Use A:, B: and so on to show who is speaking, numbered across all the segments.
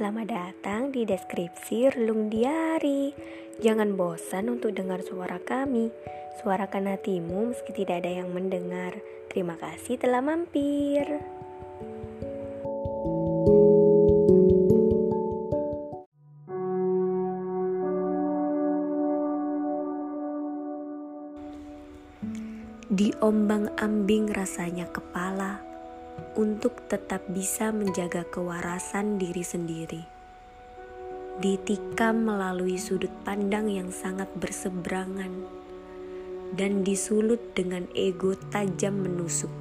A: Selamat datang di deskripsi Relung Diari. Jangan bosan untuk dengar suara kami. Suarakan hatimu meski tidak ada yang mendengar. Terima kasih telah mampir. Diombang-ambing rasanya kepala untuk tetap bisa menjaga kewarasan diri sendiri. Ditikam melalui sudut pandang yang sangat berseberangan dan disulut dengan ego tajam menusuk.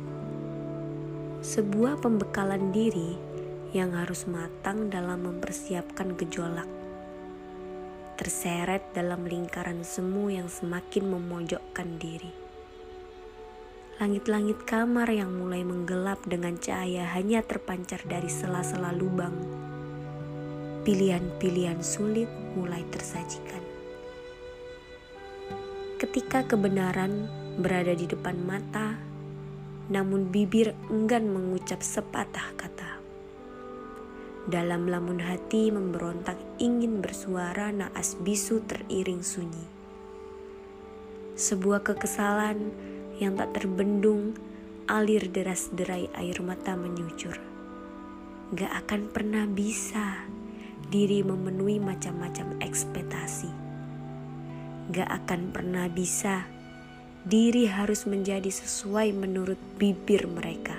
A: Sebuah pembekalan diri yang harus matang dalam mempersiapkan gejolak. Terseret dalam lingkaran semu yang semakin memojokkan diri Langit-langit kamar yang mulai menggelap dengan cahaya hanya terpancar dari sela-sela lubang. Pilihan-pilihan sulit mulai tersajikan. Ketika kebenaran berada di depan mata, namun bibir enggan mengucap sepatah kata. Dalam lamun hati memberontak ingin bersuara naas bisu teriring sunyi. Sebuah kekesalan yang tak terbendung, alir deras derai air mata menyucur. Gak akan pernah bisa diri memenuhi macam-macam ekspektasi. Gak akan pernah bisa diri harus menjadi sesuai menurut bibir mereka.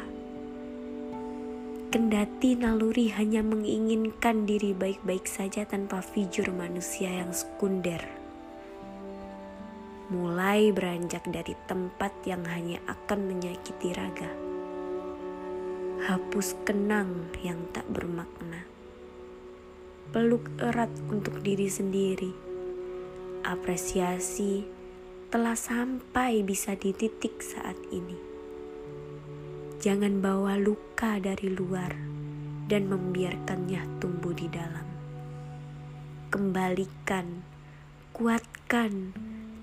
A: Kendati naluri hanya menginginkan diri baik-baik saja tanpa figur manusia yang sekunder mulai beranjak dari tempat yang hanya akan menyakiti raga. Hapus kenang yang tak bermakna. Peluk erat untuk diri sendiri. Apresiasi telah sampai bisa di titik saat ini. Jangan bawa luka dari luar dan membiarkannya tumbuh di dalam. Kembalikan, kuatkan,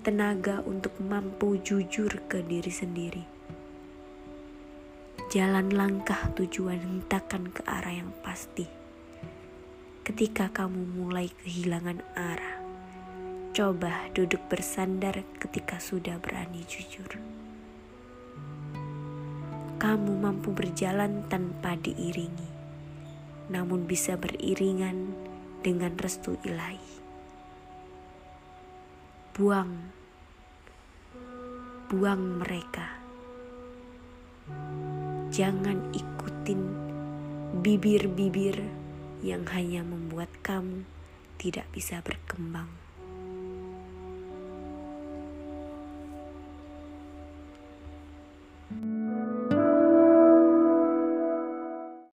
A: tenaga untuk mampu jujur ke diri sendiri. Jalan langkah tujuan hentakan ke arah yang pasti. Ketika kamu mulai kehilangan arah, coba duduk bersandar ketika sudah berani jujur. Kamu mampu berjalan tanpa diiringi, namun bisa beriringan dengan restu ilahi. Buang buang mereka. Jangan ikutin bibir-bibir yang hanya membuat kamu tidak bisa berkembang.